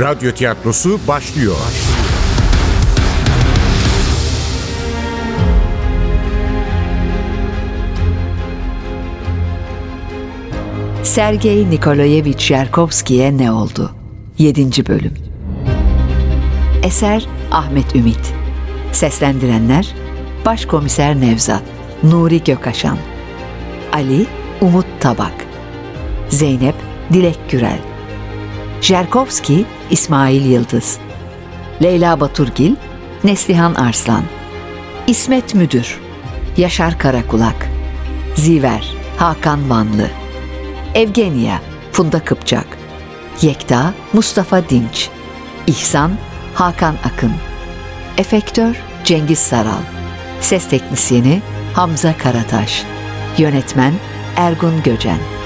Radyo tiyatrosu başlıyor. Sergey Nikolayevich Yerkovski'ye ne oldu? 7. bölüm. Eser Ahmet Ümit. Seslendirenler Başkomiser Nevzat, Nuri Gökaşan, Ali Umut Tabak, Zeynep Dilek Gürel, Jerkovski İsmail Yıldız, Leyla Baturgil Neslihan Arslan, İsmet Müdür, Yaşar Karakulak, Ziver Hakan Vanlı, Evgenya Funda Kıpçak, Yekta Mustafa Dinç, İhsan Hakan Akın, Efektör Cengiz Saral, Ses Teknisyeni Hamza Karataş, Yönetmen Ergun Göcen.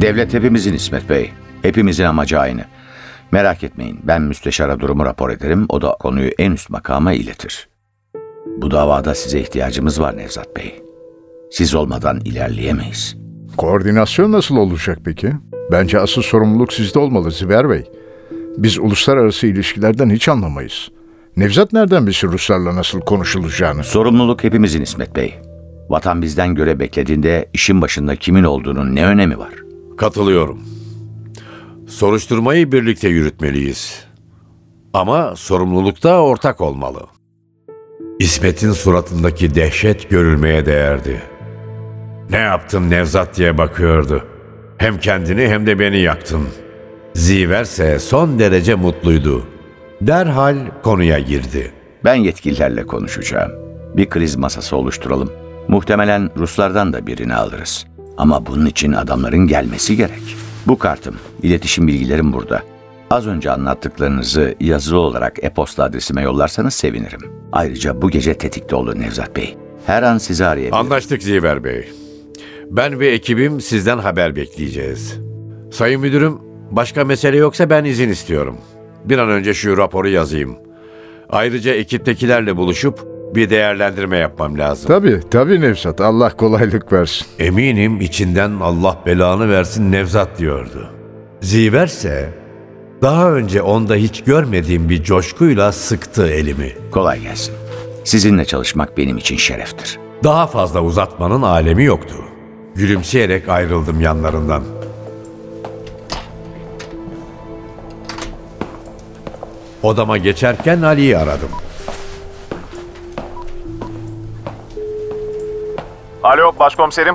Devlet hepimizin İsmet Bey. Hepimizin amacı aynı. Merak etmeyin ben müsteşara durumu rapor ederim. O da konuyu en üst makama iletir. Bu davada size ihtiyacımız var Nevzat Bey. Siz olmadan ilerleyemeyiz. Koordinasyon nasıl olacak peki? Bence asıl sorumluluk sizde olmalı Ziver Bey. Biz uluslararası ilişkilerden hiç anlamayız. Nevzat nereden bilsin Ruslarla nasıl konuşulacağını? Sorumluluk hepimizin İsmet Bey. Vatan bizden göre beklediğinde işin başında kimin olduğunun ne önemi var? Katılıyorum. Soruşturmayı birlikte yürütmeliyiz. Ama sorumluluk da ortak olmalı. İsmet'in suratındaki dehşet görülmeye değerdi. Ne yaptın Nevzat diye bakıyordu. Hem kendini hem de beni yaktın. Ziverse son derece mutluydu. Derhal konuya girdi. Ben yetkililerle konuşacağım. Bir kriz masası oluşturalım. Muhtemelen Ruslardan da birini alırız. Ama bunun için adamların gelmesi gerek. Bu kartım, iletişim bilgilerim burada. Az önce anlattıklarınızı yazılı olarak e-posta adresime yollarsanız sevinirim. Ayrıca bu gece tetikte olun Nevzat Bey. Her an sizi arayabilirim. Anlaştık Ziver Bey. Ben ve ekibim sizden haber bekleyeceğiz. Sayın Müdürüm, başka mesele yoksa ben izin istiyorum. Bir an önce şu raporu yazayım. Ayrıca ekiptekilerle buluşup bir değerlendirme yapmam lazım. Tabii, tabii Nevzat. Allah kolaylık versin. Eminim içinden Allah belanı versin Nevzat diyordu. Ziverse daha önce onda hiç görmediğim bir coşkuyla sıktı elimi. Kolay gelsin. Sizinle çalışmak benim için şereftir. Daha fazla uzatmanın alemi yoktu. Gülümseyerek ayrıldım yanlarından. Odama geçerken Ali'yi aradım. Başkomiserim.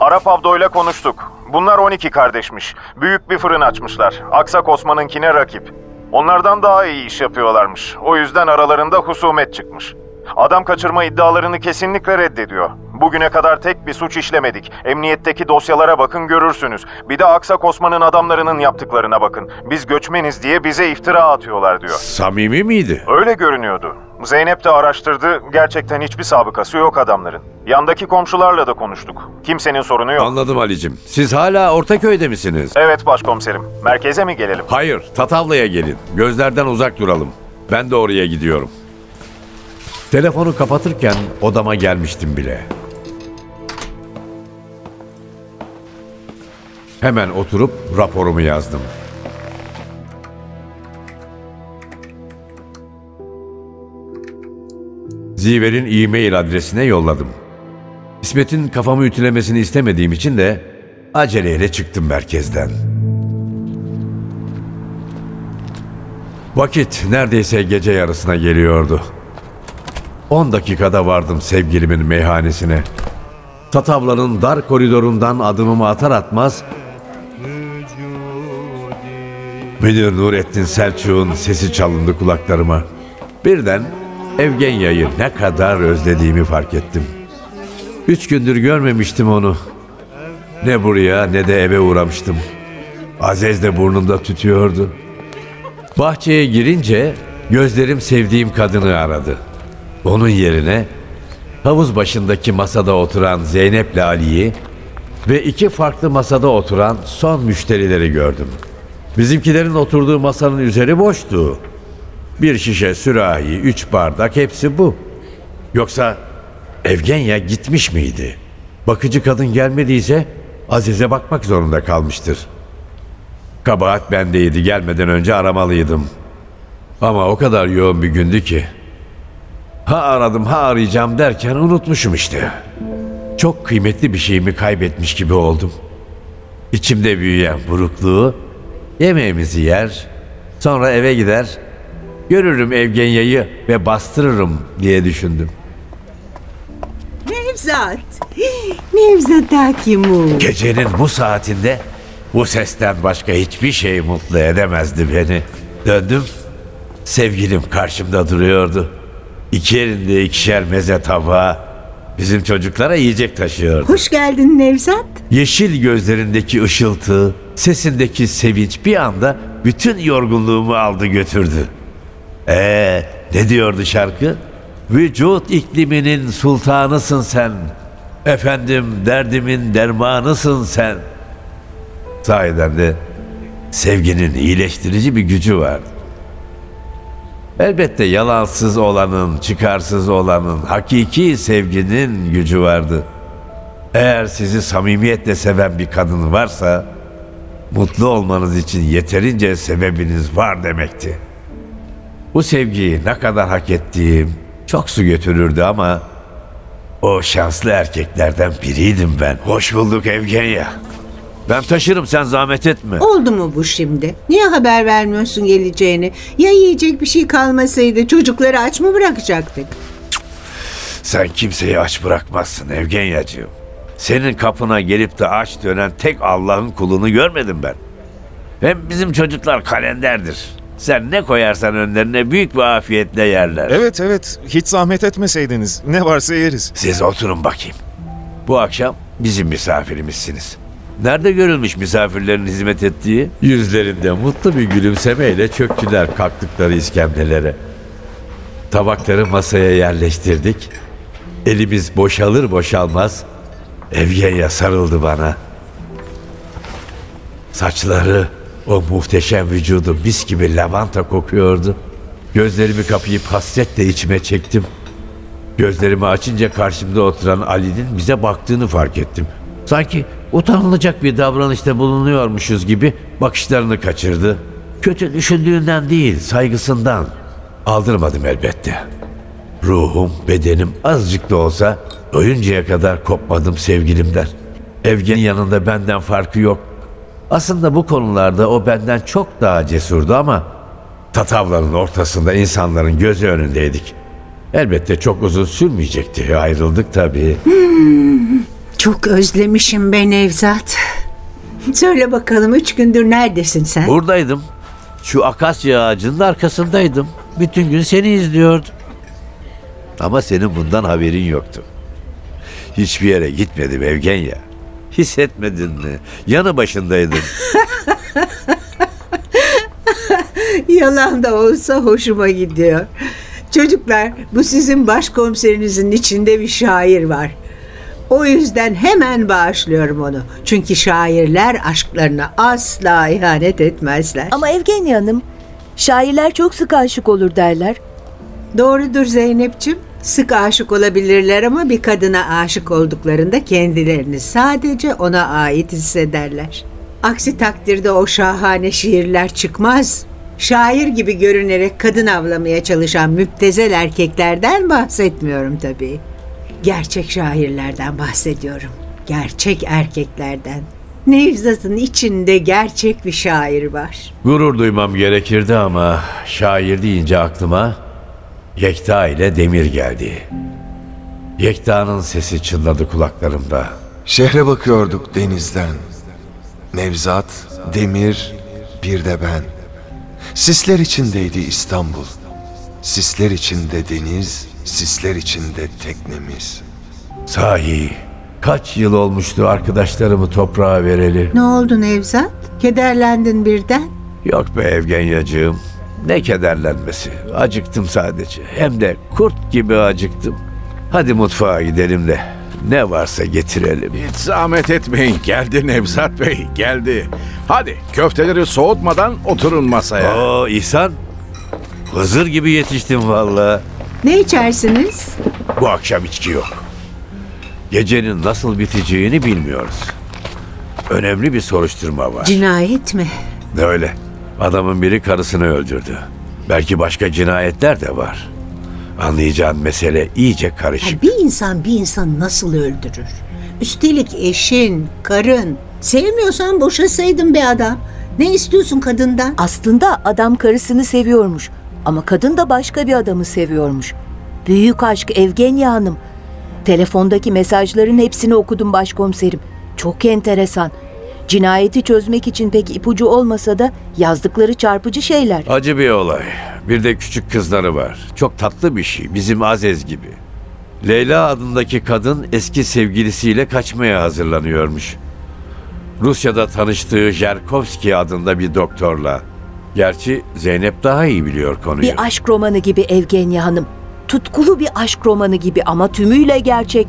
Arap Abdo ile konuştuk. Bunlar 12 kardeşmiş. Büyük bir fırın açmışlar. Aksak Osman'ınkine rakip. Onlardan daha iyi iş yapıyorlarmış. O yüzden aralarında husumet çıkmış. Adam kaçırma iddialarını kesinlikle reddediyor. Bugüne kadar tek bir suç işlemedik. Emniyetteki dosyalara bakın görürsünüz. Bir de Aksak Osman'ın adamlarının yaptıklarına bakın. Biz göçmeniz diye bize iftira atıyorlar diyor. Samimi miydi? Öyle görünüyordu. Zeynep de araştırdı. Gerçekten hiçbir sabıkası yok adamların. Yandaki komşularla da konuştuk. Kimsenin sorunu yok. Anladım Ali'cim. Siz hala Ortaköy'de misiniz? Evet başkomiserim. Merkeze mi gelelim? Hayır, Tatavla'ya gelin. Gözlerden uzak duralım. Ben de oraya gidiyorum. Telefonu kapatırken odama gelmiştim bile. Hemen oturup raporumu yazdım. Ziver'in e-mail adresine yolladım. İsmet'in kafamı ütülemesini istemediğim için de aceleyle çıktım merkezden. Vakit neredeyse gece yarısına geliyordu. 10 dakikada vardım sevgilimin meyhanesine. Tatavlanın dar koridorundan adımımı atar atmaz Müdür Nurettin Selçuk'un sesi çalındı kulaklarıma. Birden Evgenya'yı ne kadar özlediğimi fark ettim. Üç gündür görmemiştim onu. Ne buraya ne de eve uğramıştım. Aziz de burnumda tütüyordu. Bahçeye girince gözlerim sevdiğim kadını aradı. Onun yerine havuz başındaki masada oturan Zeynep'le Ali'yi ve iki farklı masada oturan son müşterileri gördüm. Bizimkilerin oturduğu masanın üzeri boştu. Bir şişe sürahi, üç bardak hepsi bu. Yoksa Evgenya gitmiş miydi? Bakıcı kadın gelmediyse Aziz'e bakmak zorunda kalmıştır. Kabahat bendeydi. Gelmeden önce aramalıydım. Ama o kadar yoğun bir gündü ki. Ha aradım ha arayacağım derken unutmuşum işte. Çok kıymetli bir şeyimi kaybetmiş gibi oldum. İçimde büyüyen burukluğu yemeğimizi yer, sonra eve gider, görürüm Evgenya'yı ve bastırırım diye düşündüm. Nevzat. Nevzat Hakimu. Gecenin bu saatinde bu sesten başka hiçbir şey mutlu edemezdi beni. Döndüm, sevgilim karşımda duruyordu. İki elinde ikişer meze tabağı, bizim çocuklara yiyecek taşıyordu. Hoş geldin Nevzat. Yeşil gözlerindeki ışıltı, sesindeki sevinç bir anda bütün yorgunluğumu aldı götürdü. Ee, ne diyordu şarkı? Vücut ikliminin sultanısın sen. Efendim derdimin dermanısın sen. Sahiden de sevginin iyileştirici bir gücü vardı. Elbette yalansız olanın, çıkarsız olanın, hakiki sevginin gücü vardı. Eğer sizi samimiyetle seven bir kadın varsa mutlu olmanız için yeterince sebebiniz var demekti. Bu sevgiyi ne kadar hak ettiğim çok su götürürdü ama o şanslı erkeklerden biriydim ben. Hoş bulduk Evgenya. Ben taşırım sen zahmet etme. Oldu mu bu şimdi? Niye haber vermiyorsun geleceğini? Ya yiyecek bir şey kalmasaydı çocukları aç mı bırakacaktık? Sen kimseyi aç bırakmazsın Evgenyacığım. Senin kapına gelip de aç dönen tek Allah'ın kulunu görmedim ben. Hem bizim çocuklar kalenderdir. Sen ne koyarsan önlerine büyük bir afiyetle yerler. Evet evet hiç zahmet etmeseydiniz ne varsa yeriz. Siz oturun bakayım. Bu akşam bizim misafirimizsiniz. Nerede görülmüş misafirlerin hizmet ettiği? Yüzlerinde mutlu bir gülümsemeyle çöktüler kalktıkları iskemlelere. Tabakları masaya yerleştirdik. Elimiz boşalır boşalmaz Evgenya sarıldı bana. Saçları, o muhteşem vücudu mis gibi lavanta kokuyordu. Gözlerimi kapayıp hasretle içime çektim. Gözlerimi açınca karşımda oturan Ali'nin bize baktığını fark ettim. Sanki utanılacak bir davranışta bulunuyormuşuz gibi bakışlarını kaçırdı. Kötü düşündüğünden değil, saygısından. Aldırmadım elbette. Ruhum, bedenim azıcık da olsa doyuncaya kadar kopmadım sevgilimden. Evgen yanında benden farkı yok. Aslında bu konularda o benden çok daha cesurdu ama Tatavların ortasında insanların gözü önündeydik. Elbette çok uzun sürmeyecekti. Ayrıldık tabii. Çok özlemişim ben Nevzat. Söyle bakalım üç gündür neredesin sen? Buradaydım. Şu akasya ağacının arkasındaydım. Bütün gün seni izliyordum. Ama senin bundan haberin yoktu. Hiçbir yere gitmedim Evgenya. Hissetmedin mi? Yanı başındaydın. Yalan da olsa hoşuma gidiyor. Çocuklar bu sizin başkomiserinizin içinde bir şair var. O yüzden hemen bağışlıyorum onu. Çünkü şairler aşklarına asla ihanet etmezler. Ama Evgenya Hanım, şairler çok sık aşık olur derler. Doğrudur Zeynep'ciğim. Sık aşık olabilirler ama bir kadına aşık olduklarında kendilerini sadece ona ait hissederler. Aksi takdirde o şahane şiirler çıkmaz. Şair gibi görünerek kadın avlamaya çalışan müptezel erkeklerden bahsetmiyorum tabii. Gerçek şairlerden bahsediyorum. Gerçek erkeklerden. Nevzat'ın içinde gerçek bir şair var. Gurur duymam gerekirdi ama şair deyince aklıma Yekta ile Demir geldi. Yekta'nın sesi çınladı kulaklarımda. Şehre bakıyorduk denizden. Nevzat, Demir, bir de ben. Sisler içindeydi İstanbul. Sisler içinde deniz, sisler içinde teknemiz. Sahi kaç yıl olmuştu arkadaşlarımı toprağa vereli. Ne oldu Nevzat? Kederlendin birden. Yok be Evgenyacığım. Ne kederlenmesi. Acıktım sadece. Hem de kurt gibi acıktım. Hadi mutfağa gidelim de ne varsa getirelim. Hiç zahmet etmeyin. Geldi Nevzat Bey, geldi. Hadi köfteleri soğutmadan oturun masaya. Oo İhsan. Hızır gibi yetiştim valla. Ne içersiniz? Bu akşam içki yok. Gecenin nasıl biteceğini bilmiyoruz. Önemli bir soruşturma var. Cinayet mi? Öyle. Adamın biri karısını öldürdü. Belki başka cinayetler de var. Anlayacağın mesele iyice Ya karışık. bir insan bir insan nasıl öldürür? Üstelik eşin, karın. Sevmiyorsan boşasaydın be adam. Ne istiyorsun kadından? Aslında adam karısını seviyormuş. Ama kadın da başka bir adamı seviyormuş. Büyük aşk Evgenya Hanım. Telefondaki mesajların hepsini okudum başkomiserim. Çok enteresan. Cinayeti çözmek için pek ipucu olmasa da yazdıkları çarpıcı şeyler. Acı bir olay. Bir de küçük kızları var. Çok tatlı bir şey. Bizim Azez gibi. Leyla adındaki kadın eski sevgilisiyle kaçmaya hazırlanıyormuş. Rusya'da tanıştığı Jerkovski adında bir doktorla. Gerçi Zeynep daha iyi biliyor konuyu. Bir aşk romanı gibi Evgenya Hanım. Tutkulu bir aşk romanı gibi ama tümüyle gerçek.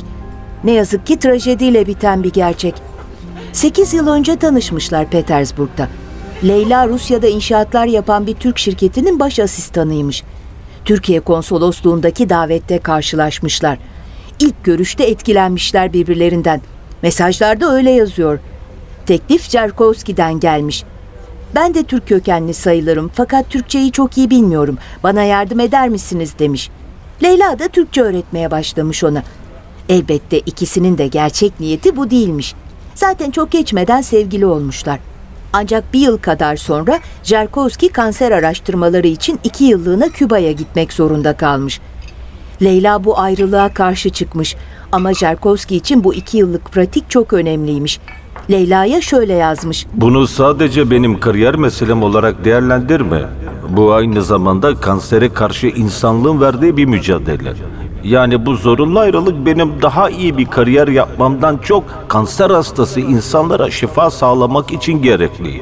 Ne yazık ki trajediyle biten bir gerçek. 8 yıl önce tanışmışlar Petersburg'da. Leyla Rusya'da inşaatlar yapan bir Türk şirketinin baş asistanıymış. Türkiye konsolosluğundaki davette karşılaşmışlar. İlk görüşte etkilenmişler birbirlerinden. Mesajlarda öyle yazıyor. Teklif Cerkovski'den gelmiş. Ben de Türk kökenli sayılırım fakat Türkçeyi çok iyi bilmiyorum. Bana yardım eder misiniz demiş. Leyla da Türkçe öğretmeye başlamış ona. Elbette ikisinin de gerçek niyeti bu değilmiş. Zaten çok geçmeden sevgili olmuşlar. Ancak bir yıl kadar sonra Jerkovski kanser araştırmaları için iki yıllığına Küba'ya gitmek zorunda kalmış. Leyla bu ayrılığa karşı çıkmış ama Jerkovski için bu iki yıllık pratik çok önemliymiş. Leyla'ya şöyle yazmış. Bunu sadece benim kariyer meselem olarak değerlendirme. Bu aynı zamanda kansere karşı insanlığın verdiği bir mücadele. Yani bu zorunlu ayrılık benim daha iyi bir kariyer yapmamdan çok kanser hastası insanlara şifa sağlamak için gerekli.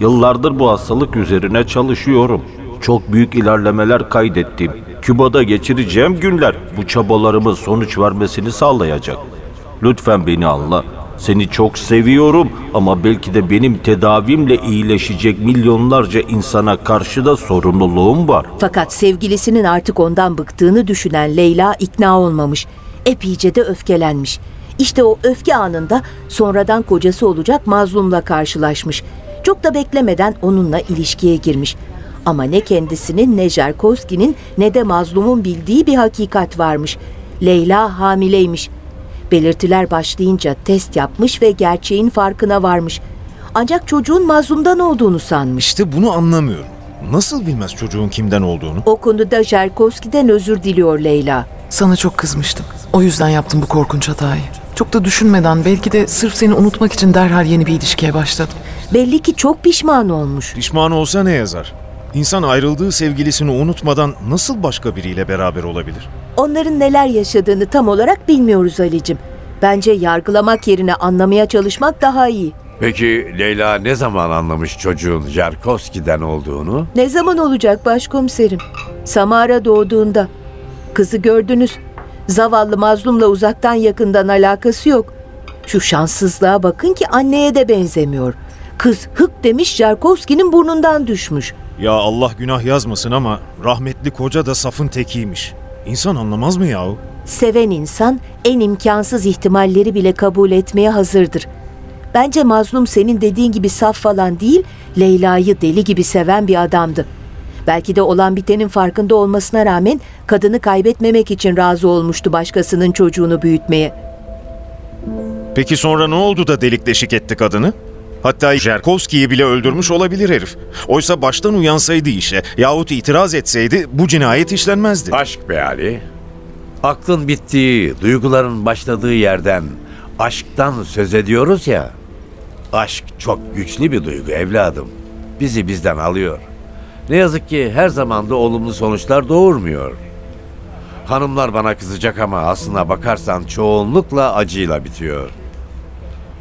Yıllardır bu hastalık üzerine çalışıyorum. Çok büyük ilerlemeler kaydettim. Küba'da geçireceğim günler bu çabalarımın sonuç vermesini sağlayacak. Lütfen beni anla. Seni çok seviyorum ama belki de benim tedavimle iyileşecek milyonlarca insana karşı da sorumluluğum var. Fakat sevgilisinin artık ondan bıktığını düşünen Leyla ikna olmamış. Epeyce de öfkelenmiş. İşte o öfke anında sonradan kocası olacak mazlumla karşılaşmış. Çok da beklemeden onunla ilişkiye girmiş. Ama ne kendisinin ne Jerkovski'nin ne de mazlumun bildiği bir hakikat varmış. Leyla hamileymiş. Belirtiler başlayınca test yapmış ve gerçeğin farkına varmış. Ancak çocuğun mazlumdan olduğunu sanmış. İşte bunu anlamıyorum. Nasıl bilmez çocuğun kimden olduğunu? O konuda Jerkovski'den özür diliyor Leyla. Sana çok kızmıştım. O yüzden yaptım bu korkunç hatayı. Çok da düşünmeden belki de sırf seni unutmak için derhal yeni bir ilişkiye başladım. Belli ki çok pişman olmuş. Pişman olsa ne yazar? İnsan ayrıldığı sevgilisini unutmadan nasıl başka biriyle beraber olabilir? Onların neler yaşadığını tam olarak bilmiyoruz Ali'cim. Bence yargılamak yerine anlamaya çalışmak daha iyi. Peki Leyla ne zaman anlamış çocuğun Jerkovski'den olduğunu? Ne zaman olacak başkomiserim? Samara doğduğunda. Kızı gördünüz. Zavallı mazlumla uzaktan yakından alakası yok. Şu şanssızlığa bakın ki anneye de benzemiyor. Kız hık demiş Jarkovski'nin burnundan düşmüş. Ya Allah günah yazmasın ama rahmetli koca da safın tekiymiş. İnsan anlamaz mı yahu? Seven insan en imkansız ihtimalleri bile kabul etmeye hazırdır. Bence mazlum senin dediğin gibi saf falan değil, Leyla'yı deli gibi seven bir adamdı. Belki de olan bitenin farkında olmasına rağmen kadını kaybetmemek için razı olmuştu başkasının çocuğunu büyütmeye. Peki sonra ne oldu da delik deşik etti kadını? Hatta Jerkovski'yi bile öldürmüş olabilir herif. Oysa baştan uyansaydı işe yahut itiraz etseydi bu cinayet işlenmezdi. Aşk be Ali. Aklın bittiği, duyguların başladığı yerden aşktan söz ediyoruz ya. Aşk çok güçlü bir duygu evladım. Bizi bizden alıyor. Ne yazık ki her zaman da olumlu sonuçlar doğurmuyor. Hanımlar bana kızacak ama aslına bakarsan çoğunlukla acıyla bitiyor.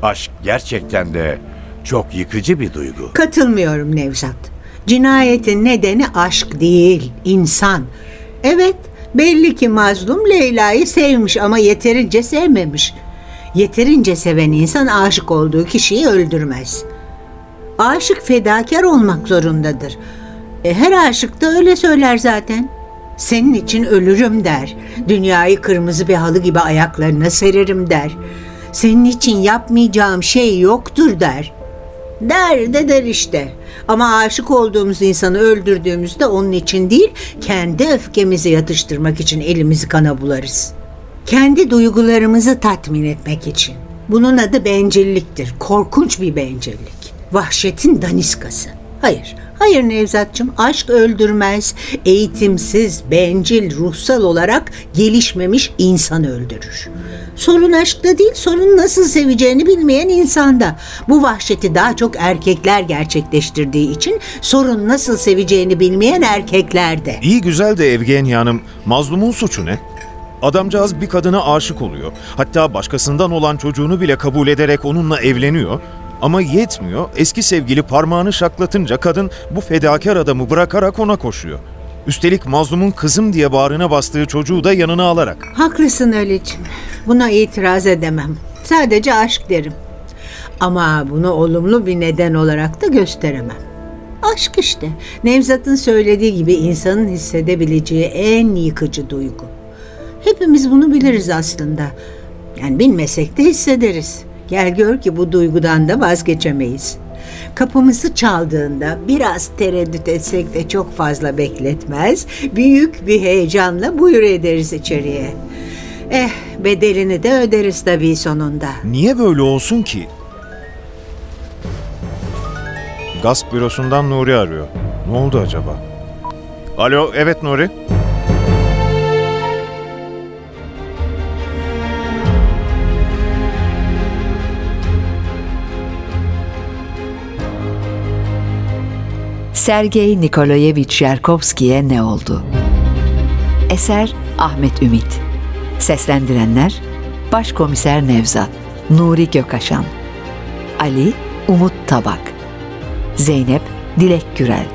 Aşk gerçekten de çok yıkıcı bir duygu. Katılmıyorum Nevzat. Cinayetin nedeni aşk değil, insan. Evet, belli ki mazlum Leyla'yı sevmiş ama yeterince sevmemiş. Yeterince seven insan aşık olduğu kişiyi öldürmez. Aşık fedakar olmak zorundadır. E, her aşık da öyle söyler zaten. Senin için ölürüm der. Dünyayı kırmızı bir halı gibi ayaklarına sererim der. Senin için yapmayacağım şey yoktur der. Der de der işte. Ama aşık olduğumuz insanı öldürdüğümüzde onun için değil, kendi öfkemizi yatıştırmak için elimizi kana bularız. Kendi duygularımızı tatmin etmek için. Bunun adı bencilliktir. Korkunç bir bencillik. Vahşetin daniskası. Hayır, hayır Nevzatçım aşk öldürmez. Eğitimsiz, bencil, ruhsal olarak gelişmemiş insan öldürür. Sorun aşkta değil, sorun nasıl seveceğini bilmeyen insanda. Bu vahşeti daha çok erkekler gerçekleştirdiği için sorun nasıl seveceğini bilmeyen erkeklerde. İyi güzel de Evgenya Hanım, mazlumun suçu ne? Adamcağız bir kadına aşık oluyor. Hatta başkasından olan çocuğunu bile kabul ederek onunla evleniyor. Ama yetmiyor. Eski sevgili parmağını şaklatınca kadın bu fedakar adamı bırakarak ona koşuyor. Üstelik mazlumun kızım diye bağrına bastığı çocuğu da yanına alarak. Haklısın Ali'ciğim. Buna itiraz edemem. Sadece aşk derim. Ama bunu olumlu bir neden olarak da gösteremem. Aşk işte. Nevzat'ın söylediği gibi insanın hissedebileceği en yıkıcı duygu. Hepimiz bunu biliriz aslında. Yani bilmesek de hissederiz. Gel gör ki bu duygudan da vazgeçemeyiz. Kapımızı çaldığında biraz tereddüt etsek de çok fazla bekletmez. Büyük bir heyecanla buyur ederiz içeriye. Eh bedelini de öderiz tabii sonunda. Niye böyle olsun ki? Gasp bürosundan Nuri arıyor. Ne oldu acaba? Alo, evet Nuri. Sergey Nikolayevich Yerkovski'ye ne oldu? Eser Ahmet Ümit Seslendirenler Başkomiser Nevzat Nuri Gökaşan Ali Umut Tabak Zeynep Dilek Gürel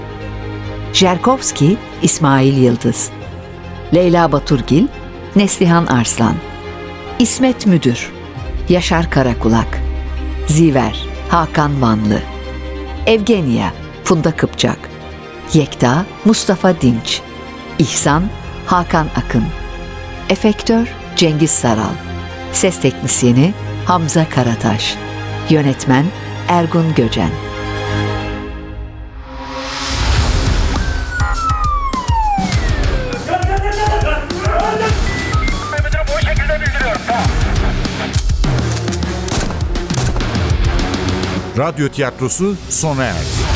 Jerkovski İsmail Yıldız Leyla Baturgil Neslihan Arslan İsmet Müdür Yaşar Karakulak Ziver Hakan Vanlı Evgenya Funda Kıpçak Yekta Mustafa Dinç İhsan Hakan Akın Efektör Cengiz Saral Ses Teknisyeni Hamza Karataş Yönetmen Ergun Göcen Radyo tiyatrosu sona erdi.